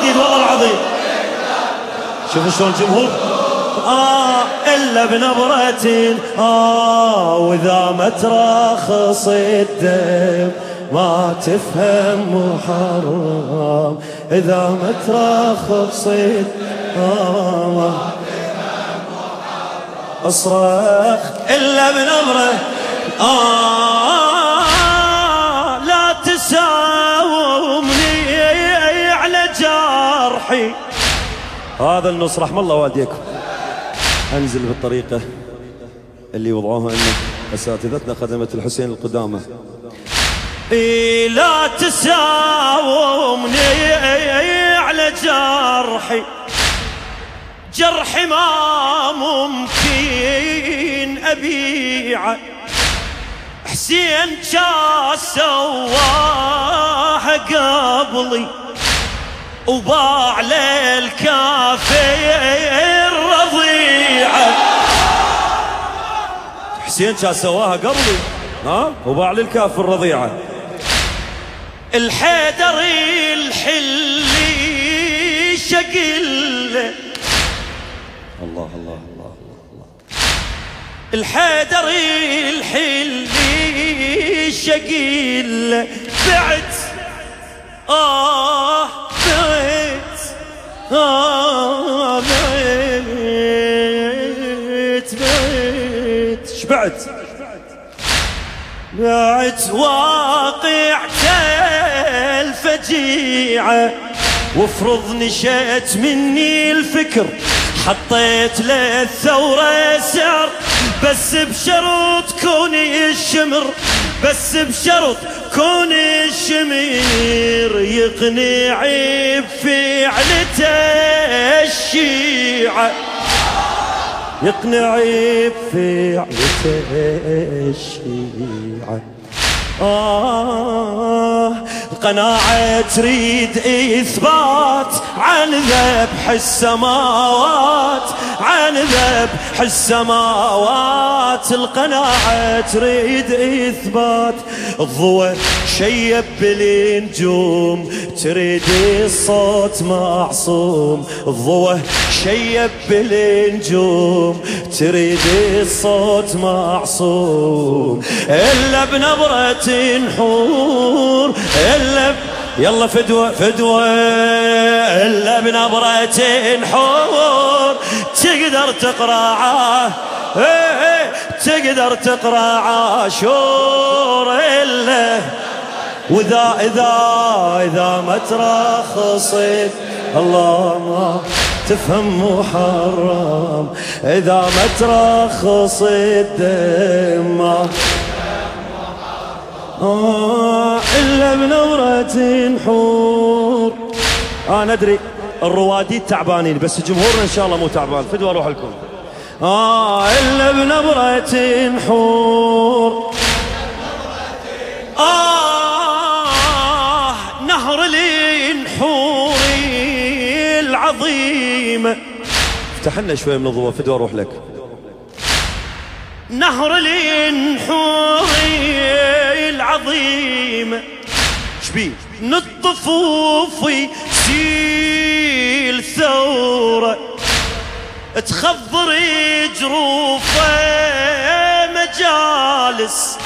واديد والله العظيم. شوفوا شلون الجمهور آه إلا بنبرة آه وإذا ما ترخص الدم ما تفهم محرم. إذا ما ترخص آه ما أصرخ. إلا بنبرة آه هذا النص رحم الله والديكم. أنزل بالطريقة اللي وضعوها إن أساتذتنا خدمة الحسين القدامى. إيه لا تساومني على جرحي جرحي ما ممكن أبيعه حسين جا سواها قبلي وباع للكافر رضيعة. حسين جا سواها قبلي. ها؟ وباع للكافر رضيعه الحيدر الحلي شقله الله الله الله الله الحيدر الحلي شقيل بعت آه بعت بعت شبعت. بعت واقعت الفجيعة وافرض نشأت مني الفكر. حطيت للثورة سعر. بس بشرط كوني الشمر. بس بشرط كوني الشمير يقنع بفعلته الشيعة. يقنع بفعلته الشيعة. آه القناعة تريد إثبات عن ذبح السماوات عن ذبح السماوات. القناعة تريد إثبات. الضوء شيب بالنجوم تريد الصوت معصوم. الضوء شيب بالنجوم تريد الصوت معصوم. إلا بنبرة نحور إلا. يلا فدوة فدوة إلا بنبرة حور. تقدر تقرع. إيه تقدر تقرا عاشور إلا وإذا إذا إذا ما ترخصت الله ما تفهم محرم. إذا ما ترخص الدم ما إلا بنورة حور. آه ندري الرواديد تعبانين بس جمهورنا إن شاء الله مو تعبان. فدوا أروح لكم آه إلا بنبرة حور. آه نهر الانحور العظيمة افتح لنا شوي من الضوء فدوا أروح لك. نهر الانحور العظيمة شبيه. من الطفوف سيل ثورة تخضر جروفه مجالس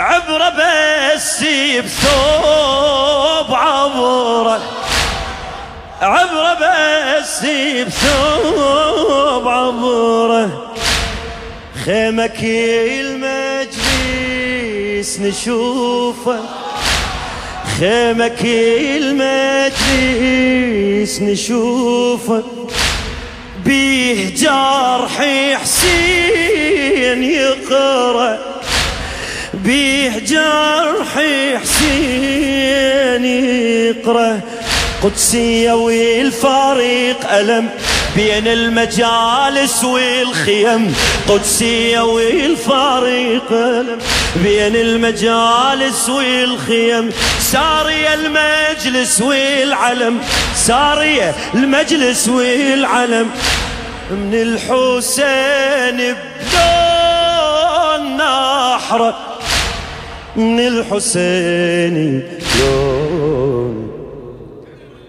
عبره بس بثوب عبره عبره بس بثوب عبره خيمك المجلس نشوفه. خيمك المجلس نشوفه. بيه جرح حسين يقرأ. بيه جرح حسين يقرأ. قدسية والفريق ألم. بين المجالس والخيم قدسية والفريق بين المجالس والخيم سارية المجلس والعلم. سارية المجلس والعلم. من الحسين بلون نحرة من الحسين لون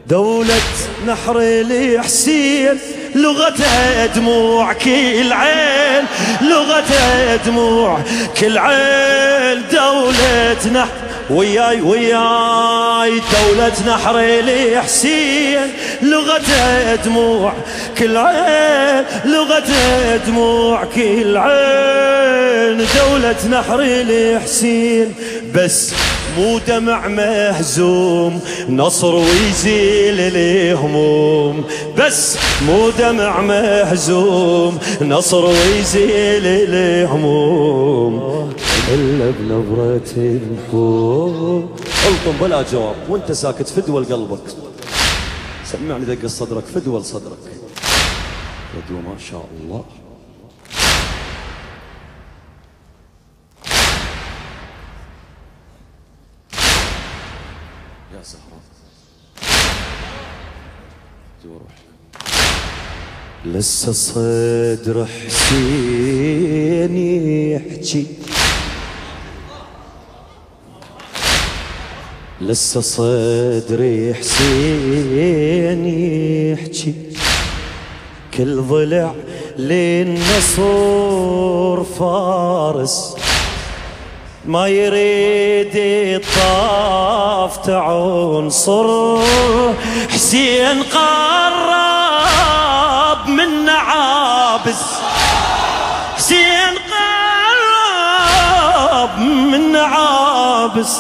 دولة نحر الحسين لغتها دموع كل عين لغتها دموع كل عين. دولة نحر وياي وياي دولة نحر الحسين لغتها دموع كل عين لغتها دموع كل عين. دولة نحر الحسين بس مو دمع مهزوم نصر ويزيل الهموم. بس مو دمع مهزوم نصر ويزيل الهموم. إلا بنظرة الحب ألطم بلا جواب وأنت ساكت فدوى قلبك. سمعني دق صدرك فدوى صدرك. فدوى ما شاء الله. يا زهرة لسه صدر حسين يحكي. لسه صدري حسين يحكي. كل ضلع للنصور فارس. ما يريد الطاف تعنصر حسين قرب من عابس. حسين قرب من عابس.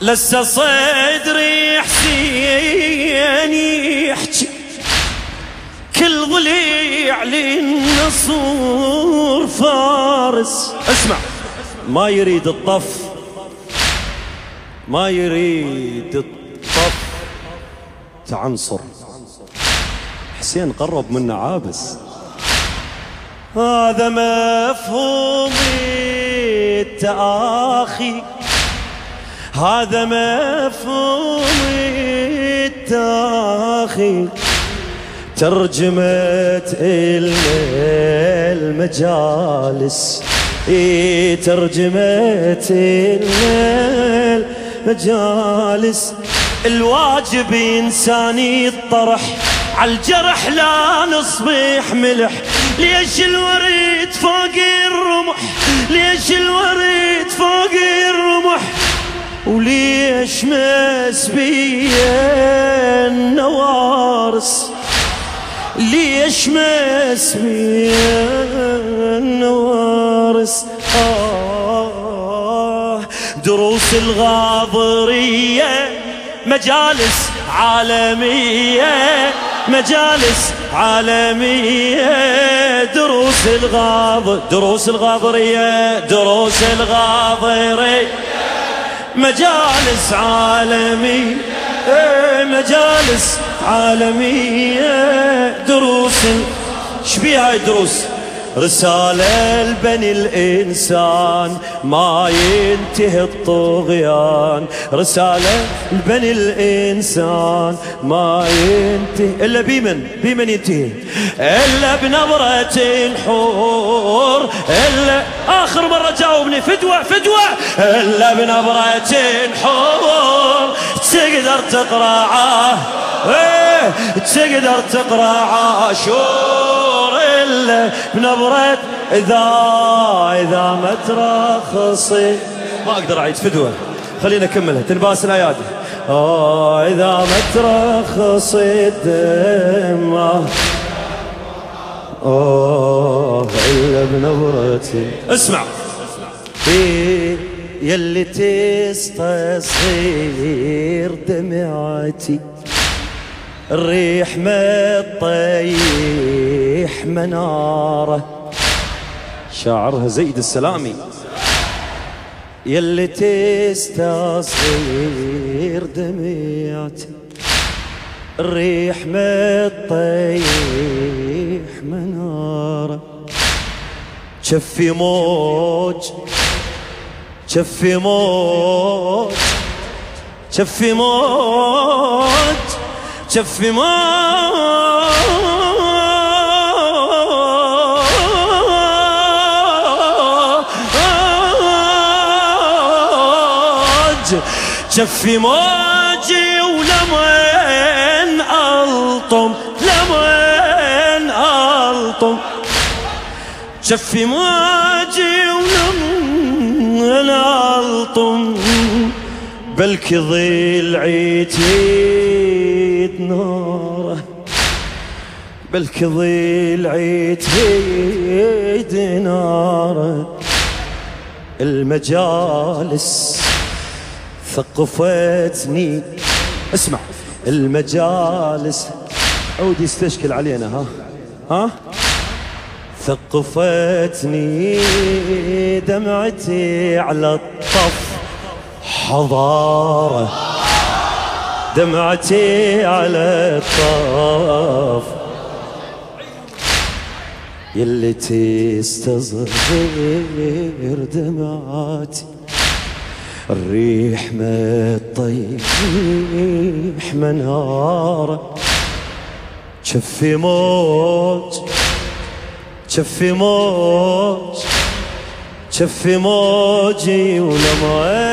لسه صدري حسين يحكي. كل ضليع للنصور فارس. اسمع. ما يريد الطف. ما يريد الطف. تعنصر. حسين قرب منا عابس. هذا مفهوم التآخي. هذا مفهوم التآخي. ترجمت المجالس. ترجمت المجالس الواجب إنساني الطرح عالجرح لا نصبح ملح. ليش الوريد فوق الرمح؟ ليش الوريد فوق الرمح؟ وليش مسبية النوارس؟ ليش مسبية النوارس؟ آه دروس الغاضرية مجالس عالمية مجالس عالمية. دروس الغاض دروس الغاضرية دروس الغاضرية. مجالس عالمية مجالس عالمية. دروس شبيه هاي دروس رسالة لبني الإنسان ما ينتهي الطغيان. رسالة لبني الإنسان ما ينتهي. إلا بمن بمن ينتهي؟ إلا بنظرة الحور. إلا آخر مرة جاوبني. فدوة فدوة. إلا بنظرة الحور. تقدر تقرأ إيه تقدر تقرأ عاشور إلا بنظرة إذا إذا ما ترخصي. ما أقدر أعيد فدوة. خلينا نكملها. تنباس الأيادي. آه إذا ما ترخصي الدم آه إلا بنظرتي اسمع. إيه يلي تستصغير دمعتي. الريح ما تطيح منارة. شاعرها زيد السلامي. يلي تستصغير دمعتي الريح ما تطيح منارة. شفي موج شفي موج شفي موج. جف ما شف موجي ولمن ألطم لمن ألطم. شف موجي ولمن ألطم. بلكي ضلعيتي عيتيد ناره بلكي ظل عيتيد ناره. المجالس ثقفتني. اسمع المجالس عود يستشكل علينا ها؟ ها؟ ثقفتني دمعتي على الطف حضارة. دمعتي على الطف يلي تستصغر دمعاتي الريح ما تطيح منهارة شفي موج شفي موج شفي موجي ولمن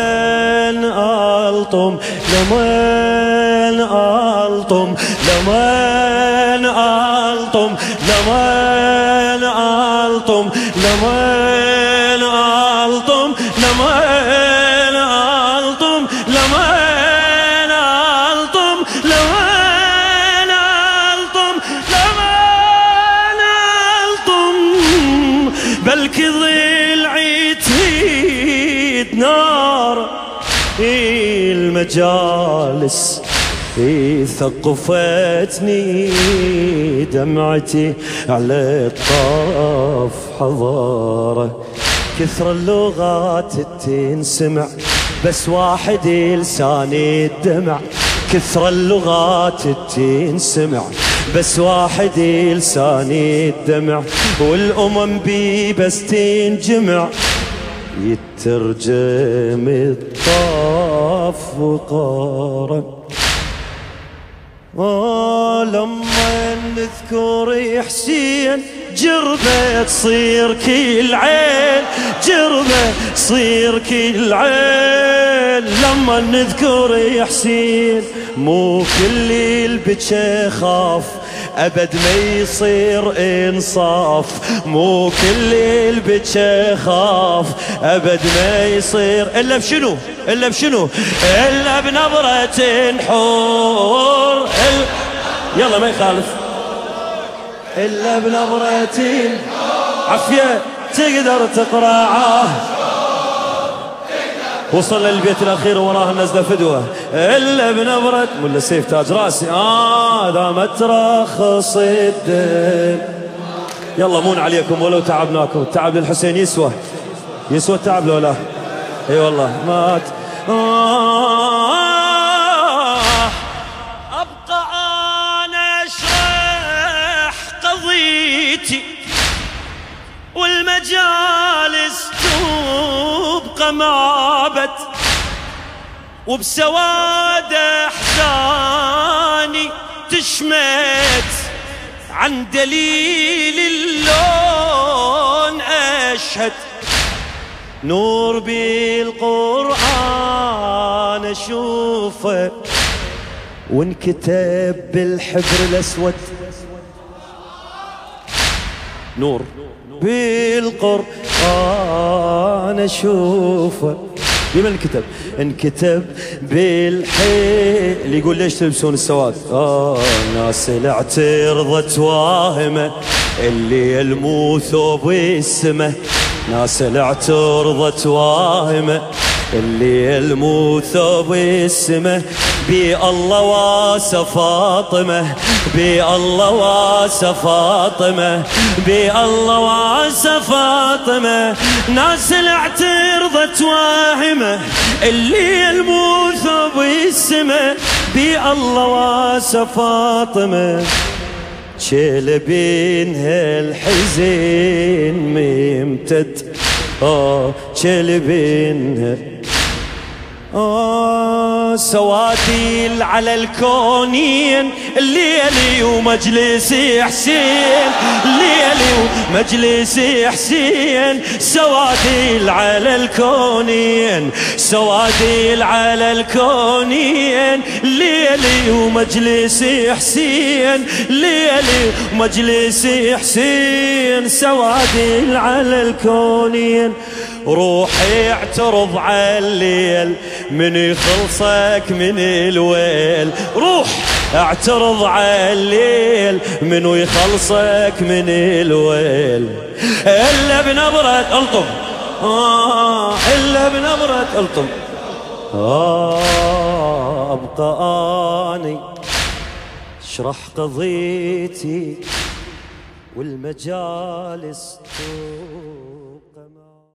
ألطم لمن ألطم؟ لمن ألطم؟ لمن ألطم؟ لمن ألطم؟ لمن ألطم؟ لمن ألطم؟ لمن بل كضلعي تهيد نار. المجالس ثقفتني دمعتي على الطاف حضارة. كثر اللغات تنسمع بس واحد لساني الدمع. كثر اللغات تنسمع بس واحد لساني الدمع. والأمم بي بس تنجمع. يترجم الطاف وقارن لما نذكر حسين جربة تصير كل عين جربة تصير كل عين. لما نذكر حسين مو كل البكى خاف أبد ما يصير إنصاف مو كل البكى خاف. أبد ما يصير إلا بشنو؟ إلا بشنو؟ إلا بنظرة حور. إلا يلا ما يخالف. إلا بنظرة عفية تقدر تقرعه وصل للبيت الأخير وراه النزله فدوة. إلا بنبره ولا سيف تاج راسي. آه ذا ما ترخص الدم يلا مون عليكم ولو تعبناكم. التعب للحسين يسوى. يسوى التعب لو لا. إي والله مات. آه. أبقى أنا اشرح قضيتي والمجالس تبقى معبد وبسواد أحزاني تشمت عن دليل اللون أشهد. نور بالقرآن أشوفه وانكتب بالحبر الأسود. نور. بالقرآن أشوفه. بما انكتب انكتب بالحيل. يقول ليش تلبسون السواد؟ آه ناس الاعترضت واهمة. اللي يلمو ثوب ناس الاعترضت واهمة. اللي يلمو ثوب بي الله واسى فاطمة. بي الله واسى فاطمة. بي الله واسى فاطمة. ناس الاعترضت واهمة. اللي يلمو ثوب بي الله واسى فاطمة. شيل بينها الحزين ممتد. آه شيل بينها سواتيل على الكونين الليلي ومجلس حسين الليلي ومجلس حسين. سواتيل على الكونين سواتيل على الكونين الليلي ومجلس حسين ليلي ومجلس حسين. سواتيل على الكونين. روحي اعترض على الليل من يخلصك من الويل. روح اعترض على الليل منو يخلصك من الويل. إلا بنبرة ألطم. آه إلا بنبرة ألطم. آه ابقى اني اشرح قضيتي والمجالس طول